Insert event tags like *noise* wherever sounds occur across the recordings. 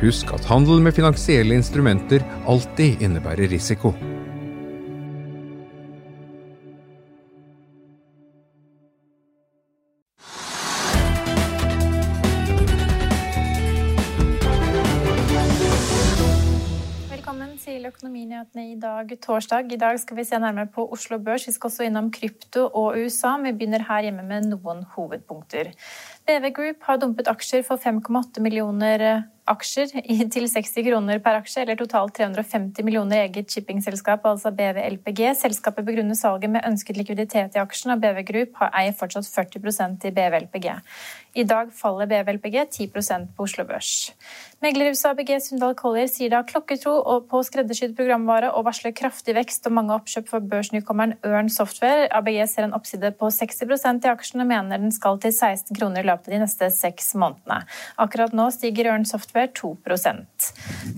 Husk at handel med finansielle instrumenter alltid innebærer risiko. I dag, torsdag. I dag skal vi se nærmere på Oslo Børs. Vi skal også innom krypto og USA. Vi begynner her hjemme med noen hovedpunkter. BV Group har dumpet aksjer for 5,8 millioner aksjer til 60 kroner per aksje, eller totalt 350 millioner eget shippingselskap, altså BV LPG. Selskapet begrunner salget med ønsket likviditet i aksjen, og BV Group eier fortsatt 40% i BV LPG. I dag faller BVLPG 10% på Oslo Børs. Meglerhuset ABG Sundal Collier sier det har klokketro på skreddersydd programvare og varsler kraftig vekst og mange oppkjøp for børsnykommeren Ørn Software. ABG ser en oppside på 60% i aksjen og mener den skal til 16 kroner i løpet av de neste seks månedene. Akkurat nå stiger Ørn Software 2%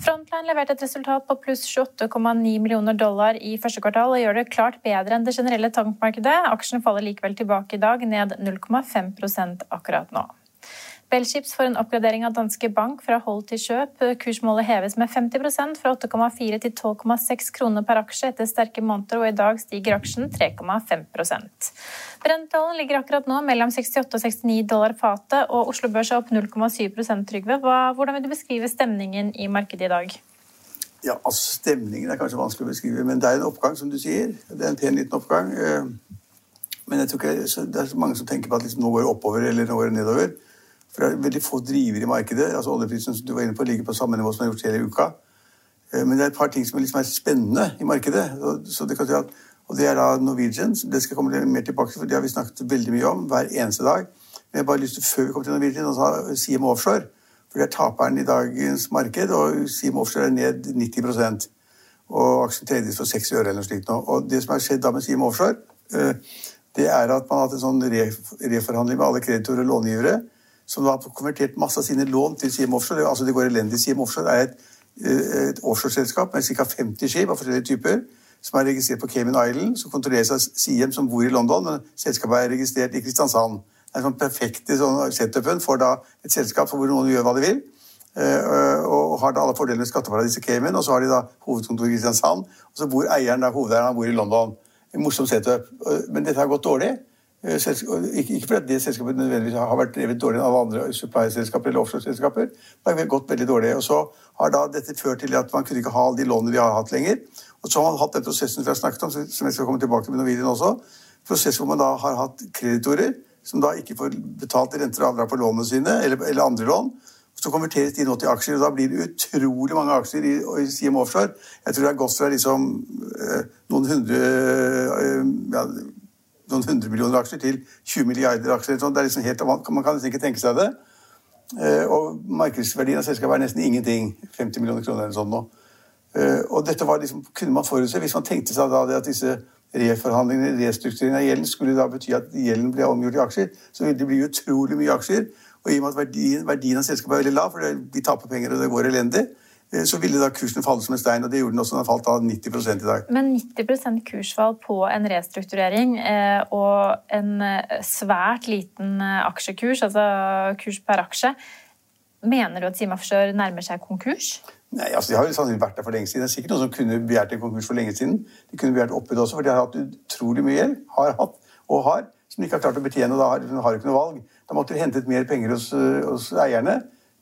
Frontline leverte et resultat på pluss 28,9 millioner dollar i første kvartal og gjør det klart bedre enn det generelle tankmarkedet. Aksjen faller likevel tilbake i dag, ned 0,5% akkurat nå. Bellships får en oppgradering av Danske Bank fra hold til kjøp. Kursmålet heves med 50% fra 8,4 til 12,6 kroner per aksje etter sterke måneder, og i dag stiger aksjen 3,5% Brentoljen ligger akkurat nå mellom 68 og 69 dollar fatet, og Oslo Børs er opp 0,7 Trygve. Hvordan vil du beskrive stemningen i markedet i dag? Ja, altså Stemningen er kanskje vanskelig å beskrive, men det er en oppgang, som du sier. Det er en pen liten oppgang. Men jeg tror ikke det er så mange som tenker på at liksom nå går det oppover eller nå går det nedover. For det er veldig få drivere i markedet. altså Oljeprisen som du var inne på, ligger på samme nivå som den har gjort hele uka. Eh, men det er et par ting som liksom er spennende i markedet. Så det kan si at, og det er da Norwegian. Det skal komme mer tilbake til, for det har vi snakket veldig mye om hver eneste dag. Men jeg har bare lyst til, før vi kommer til Norwegian, å si om Offshore. For det er taperen i dagens marked, og Siem Offshore er ned 90 Og aksjen tredjes for 60 øre eller noe slikt nå. Og det som har skjedd da med Siem Offshore, eh, det er at man har hatt en sånn reforhandling med alle kreditorer og långivere som har konvertert masse av sine lån til Siem Offshore. Altså Det går elendig. Siem Offshore er et, eh, et offshoreselskap med ca. 50 skip av forskjellige typer som er registrert på Cayman Island, som kontrolleres av Siem, som bor i London, men selskapet er registrert i Kristiansand. Det er sånn perfekte sånn setupen for da et selskap hvor noen gjør hva de vil. Uh, og har da alle fordelene med skatteparadiset Cayman, og så har de da hovedkontor i Kristiansand. Og så bor eieren der, hovedeieren han bor i London. En morsom setup. Men dette har gått dårlig. Eh, ikke fordi det selskapet nødvendigvis har vært drevet dårligere enn alle andre supply-selskaper eller offshore-selskaper. Det har gått veldig dårlig. Og så har da dette ført til at man kunne ikke ha de lånene de har hatt lenger. Og så har man hatt den prosessen vi har snakket om, som jeg skal komme tilbake til med Norwegian også. Prosess hvor man da har hatt kreditorer som da ikke får betalt renter og avdrag på lånene sine, eller, eller andre lån. Så konverteres de nå til aksjer, og da blir det utrolig mange aksjer i, i CM Offshore. Jeg tror det har gått fra liksom, eh, noen hundre eh, ja, noen hundre millioner aksjer til 20 milliarder aksjer. Det er liksom helt, man kan nesten ikke tenke seg det. Eh, og markedsverdien av selskapet er nesten ingenting. 50 millioner kroner eller sånn nå. Eh, og dette var liksom, kunne man forutse hvis man tenkte seg da det at disse reforhandlingene, restruktureringen av gjelden, skulle da bety at gjelden ble omgjort i aksjer, så ville det bli utrolig mye aksjer. Og i og med at verdien, verdien av selskapet er veldig lav, for de taper penger og det går elendig, så ville da kursen falle som en stein. Og det gjorde den også. Den har falt av 90 i dag. Men 90% kursfall på en restrukturering eh, og en svært liten aksjekurs, altså kurs per aksje, mener du at Sima Offshore nærmer seg konkurs? Nei, altså De har jo sannsynligvis vært der for lenge siden. Det er sikkert noen som kunne begjært en konkurs for lenge siden. De kunne begjært oppbud også, for de har hatt utrolig mye gjeld. Har hatt og har som de ikke har klart å betjene. og Da har, de ikke noe valg. Da måtte de hentet mer penger hos, hos eierne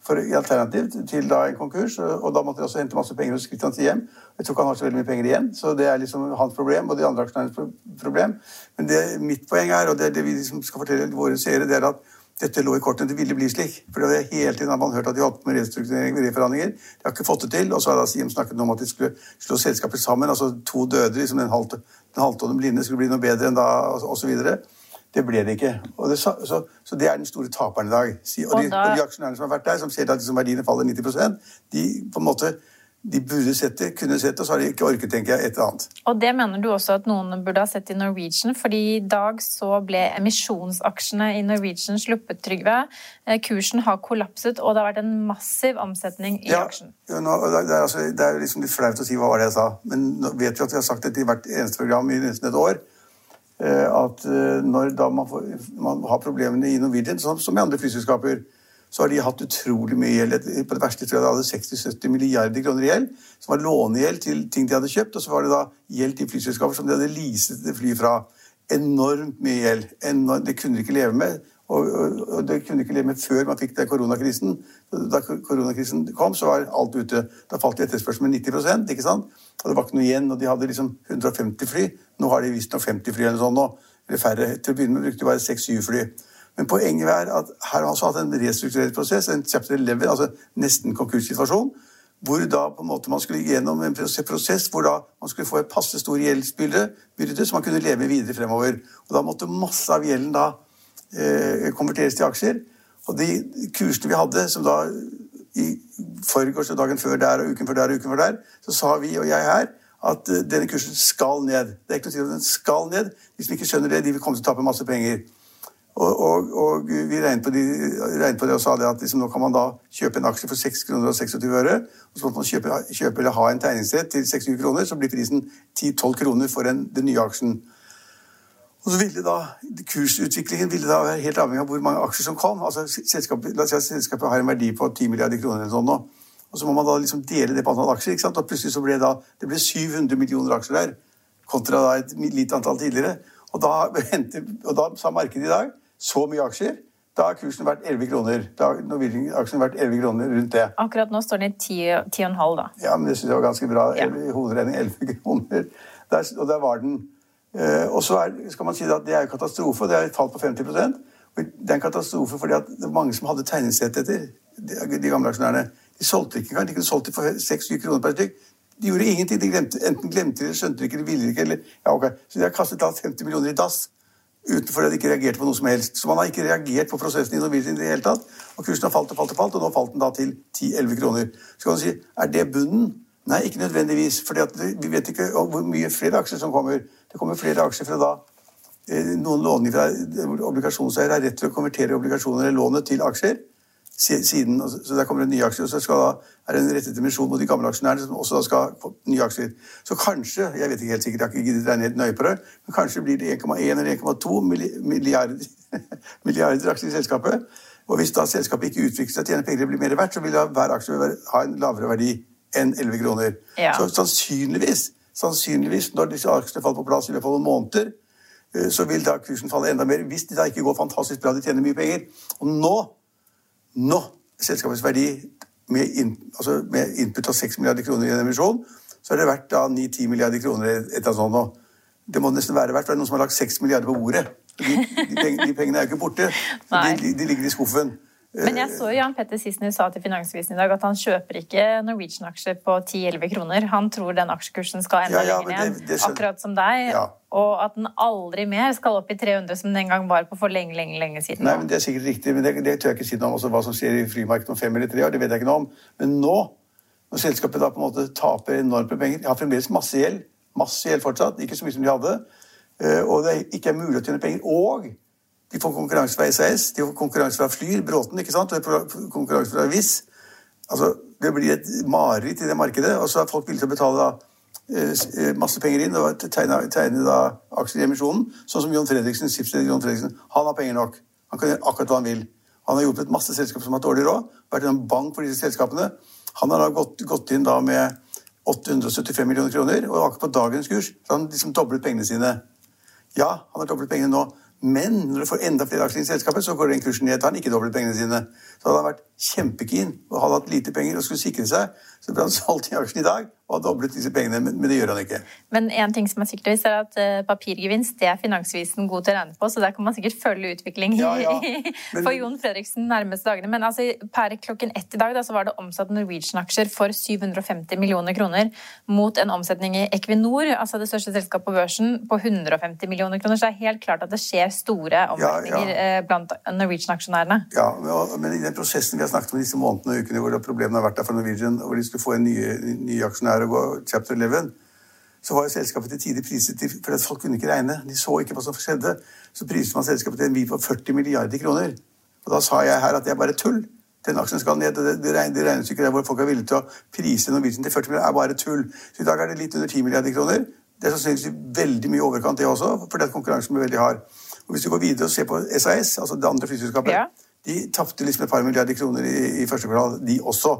for, i alternativ til da en konkurs. Og da måtte de også hente masse penger hos Kristiansen hjem. Jeg tror ikke han har så veldig mye penger igjen, så det er liksom hans problem og de andre aksjonærenes problem. Men det mitt poeng er, og det, det vi liksom skal fortelle våre seere, det er at dette lå i kortene. Det ville bli slik. For det hele tiden har man hørt at de holdt på med restrukturering og reforhandlinger. De har ikke fått det til. Og så har da Siem snakket om at de skulle slå selskapet sammen. Altså to døde, liksom den og den blinde skulle bli noe bedre enn da, osv. Det ble det ikke. Det, så, så, så, det er den store taperen i dag. Og de, og de aksjonærene som har vært der, som ser at liksom verdiene faller 90 de på en måte de burde sett det, kunne sett det, og så har de ikke orket, tenker jeg, et eller annet. Og det mener du også at noen burde ha sett i Norwegian, fordi i dag så ble emisjonsaksjene i Norwegian sluppet, Trygve. Eh, kursen har kollapset, og det har vært en massiv omsetning i ja, aksjen. Ja, nå, det, er, altså, det er liksom litt flaut å si hva var det jeg sa, men nå vet vi at vi har sagt dette i hvert eneste program i nesten et år. Eh, at eh, når man, får, man, har problemene i Norwegian, som, som i andre flyselskaper, så har de hatt utrolig mye gjeld. På det verste tror jeg de hadde 60-70 milliarder kroner i gjeld, som var lånegjeld til ting de hadde kjøpt, og så var det da gjeld til flyselskaper som de hadde leaset fly fra. Enormt mye gjeld. Enormt, det kunne de ikke leve med. Og, og, og, det kunne ikke leve med før man fikk den koronakrisen. Da koronakrisen kom, så var alt ute. Da falt etterspørselen med 90 ikke sant? Og det var ikke noe igjen. Og de hadde liksom 150 fly. Nå har de visstnok 50 fly eller sånn nå. Eller færre. Til å begynne med brukte de bare 6-7 fly. Men poenget er at her har man altså hatt en restruktureringsprosess, en chapter 11, altså nesten konkurssituasjon, hvor da på en måte man skulle gjennom en prosess hvor da man skulle få et passe stor gjeldsbyrde som man kunne leve videre fremover. Og Da måtte masse av gjelden da konverteres til aksjer. Og de kursene vi hadde, som da i forgårs og dagen før der og uken før der og uken før der, så sa vi og jeg her at uh, denne kursen skal ned. Det er ikke noe tvil den skal ned. De som ikke skjønner det, de vil komme til å tape masse penger. Og, og, og vi regnet på, de, regnet på, det og sa det at liksom, nå kan man da kjøpe en aksje for 6 kroner og 26 øre. Og så må man kjøpe, kjøpe eller ha en tegningsrett til 26 kroner, så blir prisen 10-12 kroner for en, den nye aksjen. Og så ville da, Kursutviklingen ville da være helt avhengig av hvor mange aksjer som kom. altså selskapet, La oss si at selskapet har en verdi på 10 milliarder kroner. eller sånn nå. Og Så må man da liksom dele det på antall aksjer. ikke sant? Og plutselig så ble da, det ble 700 millioner aksjer der, kontra da et lite antall tidligere. Og da, *laughs* og da sa markedet i dag så mye aksjer. Da har kursen vært 11 kroner. Da har Norwegian-aksjen vært 11 kroner rundt det. Akkurat nå står den i 10,5, da. Ja, men det syns jeg var ganske bra. Ja. Hovedregning 11 *laughs* kroner. Der, og der var den. Eh, og så er, skal man si at det er jo katastrofe. Det er et fall på 50 og Det er en katastrofe fordi at det er mange som hadde tegningsrettigheter, de, de gamle aksjonærene. De solgte ikke engang. De kunne solgt det for 6-7 kroner per stykk. De gjorde ingenting. De glemte, enten glemte det, skjønte de ikke, eller ville ikke. Eller, ja, okay. Så de har kastet da 50 millioner i dass utenfor at de ikke reagerte på noe som helst. Så man har ikke reagert på prosessen i Norwegian i det hele tatt. Og kursen har falt og falt og falt, og nå falt den da til 10-11 kroner. Så kan du si, er det bunnen? Nei, ikke nødvendigvis. For vi vet ikke hvor mye flere aksjer som kommer. Det kommer flere aksjer fra da eh, noen låninger fra obligasjonseiere har rett til å konvertere obligasjoner eller lånet til aksjer siden, så Der kommer det nye aksjer, og så da, er det en rettet emisjon mot de gamle aksjonærene som også da skal få nye aksjer. Så kanskje jeg vet ikke helt sikkert, jeg har ikke giddet regne helt nøye på det, men kanskje blir det 1,1 eller 1,2 milliarder, *laughs* milliarder aksjer i selskapet. Og Hvis da selskapet ikke utvikler seg og tjener penger og blir mer verdt, så vil da hver aksje ha en lavere verdi enn 11 kroner. Ja. Så sannsynligvis, sannsynligvis, når disse aksjene faller på plass i løpet av noen måneder, eh, så vil da kursen falle enda mer. Hvis de da ikke går fantastisk bra, de tjener mye penger. Og nå nå selskapets verdi med, in, altså med input av 6 milliarder kroner i en emisjon, så er det verdt 9-10 milliarder kroner et eller annet sånt. Det må nesten være verdt, for det er noen som har lagt 6 milliarder på bordet. De, de, pengene, de pengene er jo ikke borte. De, de, ligger i skuffen. Men jeg så Jan Petter Sissener sa til Finansavisen i dag at han kjøper ikke Norwegian-aksjer på 10-11 kroner. Han tror den aksjekursen skal enda ja, ja, lenger ned, akkurat som deg. Ja. Og at den aldri mer skal opp i 300, som den en gang var på for lenge lenge, lenge siden. Nei, men Det er sikkert riktig, men det, det tør jeg ikke si noe om også, hva som skjer i flymarkedet om fem eller tre år. det vet jeg ikke noe om. Men nå, når selskapet da på en måte taper enormt med penger De har fremdeles masse gjeld. Masse gjeld fortsatt, ikke så mye som de hadde. Eh, og det ikke er mulig å tjene penger. Og de får konkurranse fra SAS, de får konkurranse fra Flyr, Bråten, ikke sant? konkurranse fra Wizz. Altså, det blir et mareritt i det markedet. Og så er folk villige til å betale da, eh, masse penger inn og tegne, tegne da, aksjer i emisjonen. Sånn som John Fredriksen, skipsleder John Fredriksen. Han har penger nok. Han kan gjøre akkurat hva han vil. Han har hjulpet masse selskaper som har dårlig råd. Vært en bank for disse selskapene. Han har da gått, gått inn da med 875 millioner kroner, og akkurat på dagens kurs så har han liksom doblet pengene sine. Ja, han har doblet pengene nå, men når du får enda flere aksjer i selskapet, så går den kursen ned. Tar han ikke doblet pengene sine. Så hadde han vært kjempekeen og hadde hatt lite penger og skulle sikre seg, så ble han solgt i aksjen i dag og har doblet disse pengene, men det gjør han ikke. Men en ting som er sikkert er at uh, papirgevinst det er Finansvisen god til å regne på, så der kan man sikkert følge utvikling ja, ja. *laughs* Men, for Jon Fredriksen nærmeste dagene. Men altså, per klokken ett i dag da, så var det omsatt Norwegian-aksjer for 750 millioner kroner mot en omsetning i Equinor, altså det største selskapet på børsen, på 150 millioner kroner. Så det er helt klart at det skjer store omsetninger ja, uh, blant Norwegian-aksjonærene. Ja, men i den prosessen vi har snakket om disse månedene og ukene hvor problemene har vært der for Norwegian, hvor de skulle få en nye, nye aksjonær og gå chapter 11, så var jo selskapet til tider priset til For folk kunne ikke regne. De så ikke hva som skjedde. Så priset man selskapet til en vi på 40 milliarder kroner. Og da sa jeg her at det er bare tull. Den aksjen skal ned. Det, det, det regnestykket der hvor folk er villige til å prise Norwegian til 40 milliarder, er bare tull. Så i dag er det litt under 10 milliarder kroner. Det er sannsynligvis veldig mye overkant, det også, fordi at konkurransen blir veldig hard. Og Hvis du går videre og ser på SAS, altså det andre flyselskapet, ja. de tapte liksom et par milliarder kroner i, i første kvartal, de også.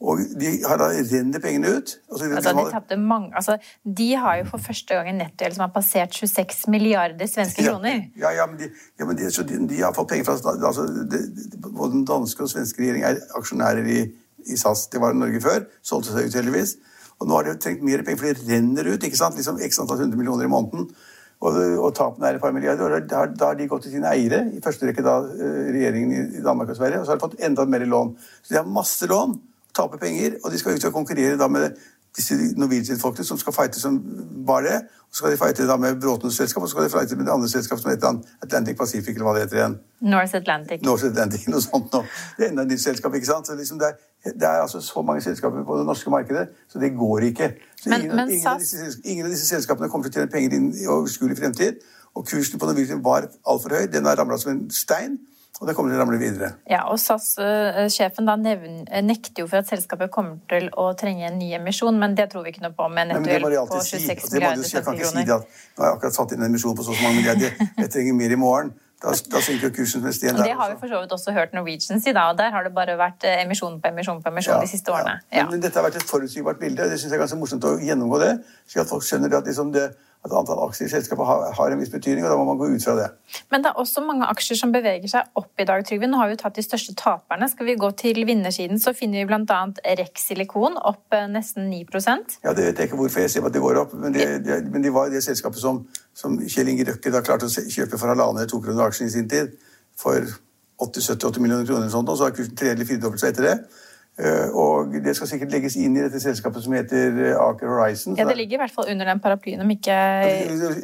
Og de har da renner pengene ut. Altså, altså, de, mange, altså, de har jo for første gang en nettogjeld som har passert 26 milliarder svenske kroner. Ja, ja, men, de, ja, men de, de, de, har fått penger fra altså, Både den danske og svenske regjering er aksjonærer i, i, SAS. Det var i Norge før. Solgte seg ut heldigvis. Og nå har de trengt mer penger, for det renner ut. ikke sant? Liksom X antall 100 millioner i måneden. Og, og tapene er et par milliarder. og da, da, har de gått til sine eiere, i første rekke da eh, regjeringen i Danmark og Sverige, og så har de fått enda mer lån. Så de har masse lån taper penger, og de skal ut og konkurrere da med disse Norwegian-folkene som skal fighte som bare det. Og så skal de fighte da med Bråtens selskap, og så skal de fighte med det andre selskapet som heter Atlantic Pacific, eller hva det heter igjen. North Atlantic. North Atlantic, noe sånt nå. Det er enda et nytt selskap, ikke sant. Så liksom det, er, det, er, altså så mange selskaper på det norske markedet, så det går ikke. Så men, ingen, men ingen, av disse, ingen, av disse, selskapene kommer til å tjene penger inn i overskuelig fremtid. Og kursen på Norwegian var altfor høy. Den har ramla som en stein. Og det kommer til å ramle videre. Ja, og SAS-sjefen da nekter jo for at selskapet kommer til å trenge en ny emisjon, men det tror vi ikke noe på med en nettogjeld på 26 si. Altså, milliarder svenske kroner. Jeg kan ikke si det at nå har jeg akkurat satt inn en emisjon på så mange milliarder, jeg trenger mer i morgen. Da, da synker kursen med sten. Det har vi for så vidt også hørt Norwegian si, da, og der har det bare vært eh, emisjon på emisjon på emisjon ja, de siste årene. Ja. Ja. men, dette har vært et forutsigbart bilde, og det syns jeg er ganske morsomt å gjennomgå det, slik at folk skjønner at liksom det at antall aksjer i selskapet har, en viss betydning, og da må man gå ut fra det. Men det er også mange aksjer som beveger seg opp i dag, Trygve. Nå har vi jo tatt de største taperne. Skal vi gå til vinnersiden, så finner vi bl.a. Rex Silikon opp eh, nesten 9 Ja, Det vet jeg ikke hvorfor jeg sier at det går opp, men det, de, men de var det selskapet som, som Kjell Inge Røkke da klarte å kjøpe for halvannen eller to kroner aksjen i sin tid, for 80-70-80 millioner kroner, og sånt, og så har kursen tredje eller firedoblet seg etter det. Eh, og det skal sikkert legges inn i dette selskapet som heter eh, Aker Horizon. Ja, Det ligger i hvert fall under den paraplyen, om ikke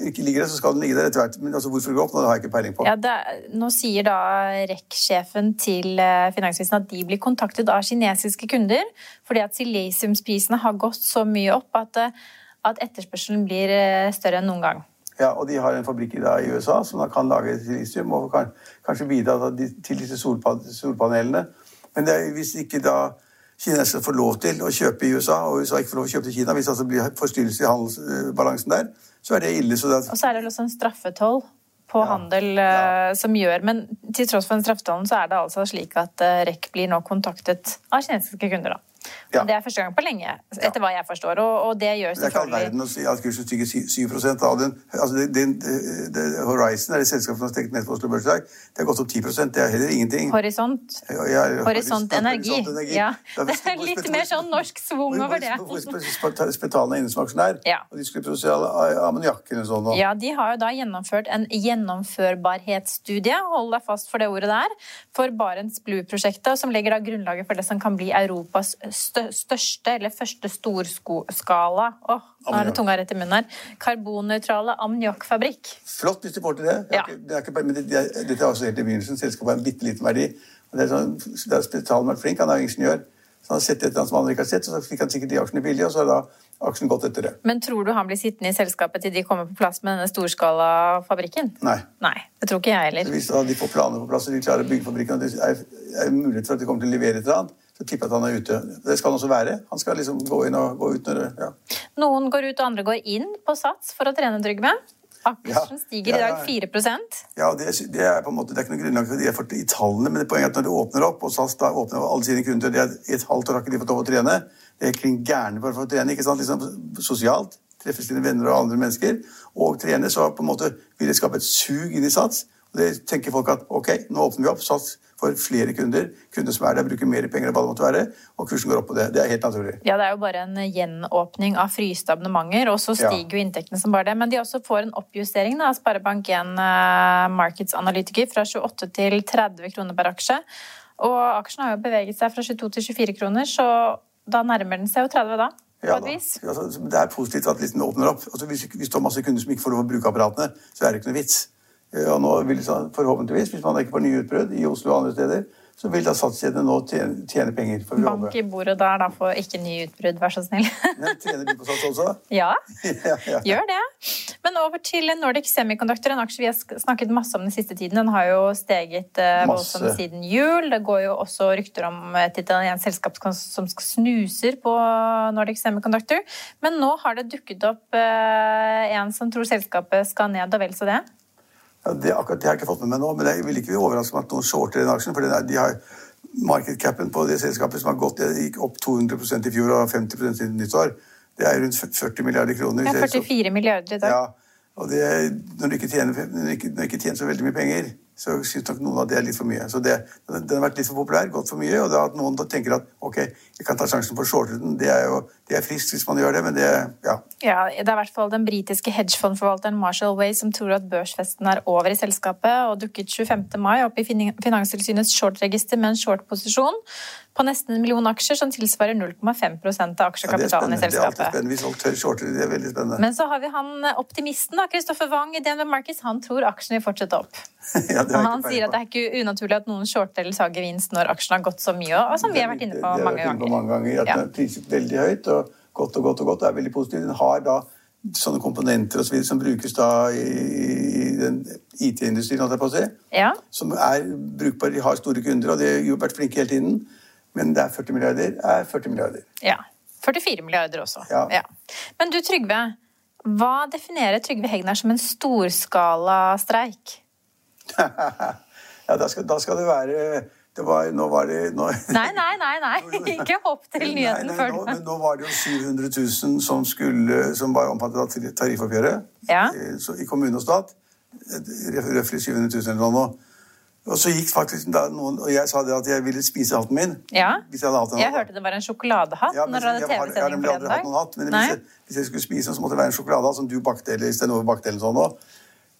ikke ligger der, så skal den ligge der etter hvert. Men altså, hvorfor det går opp det har jeg ikke peiling på. Ja, det, nå sier da REC-sjefen til eh, Finansvisen at de blir kontaktet av kinesiske kunder fordi at silisiumsprisene har gått så mye opp at, at etterspørselen blir større enn noen gang. Ja, og de har en fabrikk i, i USA som da kan lage silisium og kan, kanskje bidra til disse solpanelene. Men det, hvis ikke da kinesere får lov til å kjøpe i USA, og USA ikke får lov til å kjøpe til Kina, hvis det altså blir forstyrrelse i handelsbalansen der, så er det ille. Så det og så er det også en straffetoll på ja, handel ja. Eh, som gjør Men til tross for den straffetollen, så er det altså slik at eh, REC blir nå kontaktet av kinesiske kunder. da. Ja. Det er første gang på lenge, etter hva jeg forstår. Og, og det gjør selvfølgelig Det er ikke all verden å si at kursen stiger 7% av den. Altså, det, det, det, Horizon er det selskapet som har stekt ned på Oslo Børs i dag. Det har gått opp 10% Det er heller ingenting. Horisont. Ja, ja, Horisont Energi. Energi. Ja. *laughs* Det er litt mer sånn norsk svung over det. Spetalen er inne som aksjonær, og de skulle produsere ammoniakk eller sånn. Ja, de har jo da gjennomført en gjennomførbarhetsstudie, hold deg fast for det ordet der, for Barents Blue-prosjektet, som legger da grunnlaget for det som kan bli Europas største, eller første storskala Åh, nå er det tunga rett i munnen her. Karbonnøytrale ammoniakkfabrikk. Flott hvis du får til det. det, er ikke, det er ikke, men det, dette er også helt i begynnelsen. Selskapet har en bitte liten verdi. Og det er sånn, der Spetalen vært flink. Han er jo ingeniør. Så han har sett et eller annet som andre ikke har sett, så fikk han sikkert de aksjene billig, og så har da aksjen gått etter det. Men tror du han blir sittende i selskapet til de kommer på plass med denne storskalafabrikken? Nei. Nei, Det tror ikke jeg heller. Så hvis de får planer på plass og de klarer å bygge fabrikken, og det er, er mulighet for at de kommer til å levere et eller annet, så jeg tipper at han er ute. Det skal han også være. Han skal liksom gå inn og gå ut når ja. Noen går ut, og andre går inn på Sats for å trene, Trygve. Aksjen Ja, stiger i dag 4 Ja, det, det er på en måte, det er ikke noe grunnlag for det for, i tallene, men det poenget er at når det åpner opp, og SAS da åpner opp alle sine kunder, det er i et halvt år har ikke de fått lov å trene. Det er klin gærne for å få trene, ikke sant? Liksom sosialt. Treffe sine venner og andre mennesker. Og trene, så på en måte vil det skape et sug inn i Sats. Det tenker folk at ok, nå åpner vi opp. Sats for flere kunder. Kunder som er der, bruker mer penger enn hva det måtte være. Og kursen går opp på det. Det er helt naturlig. Ja, det er jo bare en gjenåpning av fryste abonnementer, og så Ja. stiger jo inntektene som bare det. Men de også får en oppjustering av Sparebank1 eh, Markets Analytiker fra 28 til 30 kroner per aksje. Og aksjen har jo beveget seg fra 22 til 24 kroner, så da nærmer den seg jo 30 da, Ja, da. Ja, det er positivt at listen åpner opp. Altså, hvis, hvis du har masse kunder som ikke får lov å bruke apparatene, så er det ikke noe vits. Og nå vil forhåpentligvis, hvis man ikke får nye utbrudd i Oslo og andre steder, så vil da satskjedene nå tjene, tjene penger. For Bank i bordet der, da får ikke nye utbrudd, vær så snill. *laughs* Men tjener de på sats også? ja, *laughs* ja, ja. gjør det. Men over til Nordic Semiconductor, en aksje vi har snakket masse om den siste tiden. Den har jo steget eh, voldsomt siden jul. Det går jo også rykter om et italiensk selskap som snuser på Nordic Semiconductor. Men nå har det dukket opp eh, en som tror selskapet skal ned, og vel så det. Ja, det, akkurat det har jeg ikke fått med meg nå, men jeg vil ikke overraske om at noen shorter den aksjen. For de har market capen på det selskapet som har gått, det gikk opp 200% i fjor og 50% siden nyttår. Det er rundt 40 milliarder kroner. Er 44 milliarder i dag. Ja, og det, når, du ikke tjener, når, du ikke, når du ikke tjener så veldig mye penger, så syns nok noen at det er litt for mye. Så det, Den har vært litt for populær, gått for mye, og det at noen tenker at ok, jeg kan ta sjansen på å shorte den, det er jo det er friskt hvis man gjør det, men det ja. Ja, Det er i hvert fall den britiske hedgefondforvalteren Marshall Way som tror at børsfesten er over i selskapet, og dukket 25. mai opp i Fin- Finanstilsynets shortregister med en shortposisjon på nesten en million aksjer, som tilsvarer 0,5% av aksjekapitalen ja, i Det er spennende hvis folk tør shorte, Det er veldig spennende. Men så har vi han optimisten, da, Kristoffer Wang i DNB Markets. Han tror aksjene vil fortsette opp. *laughs* ja, han sier at det er ikke unaturlig at noen shorter eller sager gevinst når aksjen har gått så mye, og som vi har vært inne på mange vært inne på mange ganger. At Ja. den er priset veldig høyt, og godt og godt og godt. Det er veldig positivt. Den har da sånne komponenter og så videre som brukes da i, i den IT-industrien, holdt jeg på å si. Ja. Som er brukbare. De har store kunder, og de har jo vært flinke hele tiden. Men det er 40 milliarder er 40 milliarder. ja. 44 milliarder også. Ja. Men du Trygve, hva definerer Trygve Hegnar som en storskala streik? Ja, da skal, da skal det være det var, Nå var det nå, Nei, nei, nei, nei. *laughs* ikke hopp til nyheten før du men nå var det jo 700 000 som, skulle, som var omfattet av tariffoppgjøret Ja. eh, så, i kommune og stat. Røftlig 700 000 eller noe. Og så gikk faktisk da noen Og jeg sa det at jeg ville spise hatten min. Ja. Hvis jeg hadde hatt en Jeg hørte det var en sjokoladehatt Ja, men når jeg har- Jeg har TV-sending nemlig aldri hatt noen hatt, men hvis jeg, hvis jeg skulle spise så måtte det være en sjokoladehatt som du bakte, eller Stenove bakte, eller sånn også.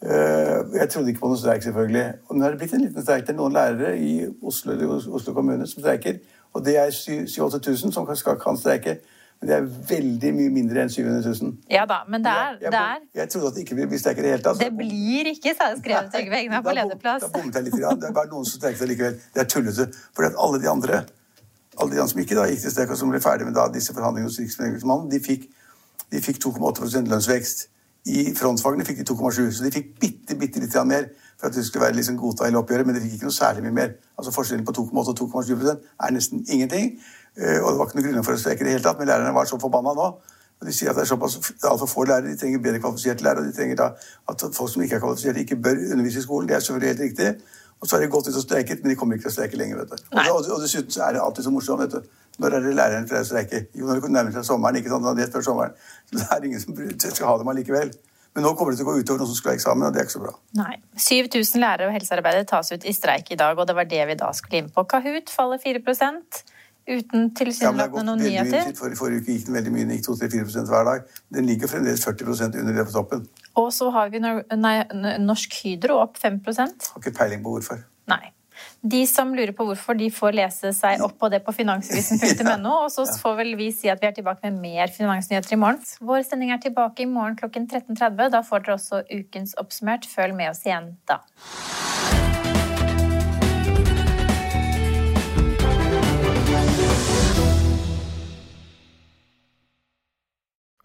Eh, jeg trodde ikke på noen streik, selvfølgelig. Og nå er det blitt en liten streik. Det er noen lærere i Oslo, Oslo kommune som streiker. Og det er 7000-8000 som kan, skal, kan streike. Men det er veldig mye mindre enn 700 000. Ja da, men det er, jeg, jeg, jeg trodde at det ikke ville bli streik i det hele tatt. Det blir ikke, sa jeg skrevet Trygve Hegnar på lederplass. Da bommet jeg litt. Grann. Det er bare noen som streiket likevel. Det er tullete. For alle de andre alle de andre som ikke da gikk til streik, og som ble ferdig med da disse forhandlingene hos Riksmeglingsmannen, de fikk, de fikk 2,8% lønnsvekst. I frontfagene fikk de 2,7, så de fikk bitte, bitte litt mer for at det skulle være liksom godta hele oppgjøret, men de fikk ikke noe særlig mye mer. Altså Forskjellen på 2,8 og 2,7% er nesten ingenting. Eh, Og det var ikke noe grunnlag for å streike i det hele tatt, men lærerne var så forbanna nå. Og de sier at det er såpass altfor få lærere, de trenger bedre kvalifiserte lærere. og de trenger da at folk som ikke er kvalifiserte, ikke bør undervise i skolen. Det er selvfølgelig helt riktig. Og så har de gått ut og streiket, men de kommer ikke til å streike lenger. vet du. Og, og, og dessuten så er det alltid så morsomt. vet du. Når er det læreren til å streike? Jo, når det nærmer seg sommeren. ikke sant? Rett før sommeren. Så det er ingen som skal ha dem allikevel. Men nå kommer det til å gå utover noen som skal ha eksamen, og det er ikke så bra. Nei. 7000 lærere og helsearbeidere tas ut i streik i dag, og det var det vi da skulle inn på. Kahoot faller 4 uten Ja, tilsynelatende gått noen veldig mye. nyheter. For, forrige uke gikk den veldig mye, den gikk 2-3-4% hver dag. Den ligger fremdeles 40% under det på toppen. Og så har vi nei, Norsk Hydro opp 5% Har ikke peiling på hvorfor. Nei. De som lurer på hvorfor, de får lese seg opp på det på finansvisen.no. Og så *laughs* får vel vi si at vi er tilbake med mer finansnyheter i morgen. Vår sending er tilbake i morgen klokken 13.30. Da får dere også ukens oppsummert. Følg med oss igjen da.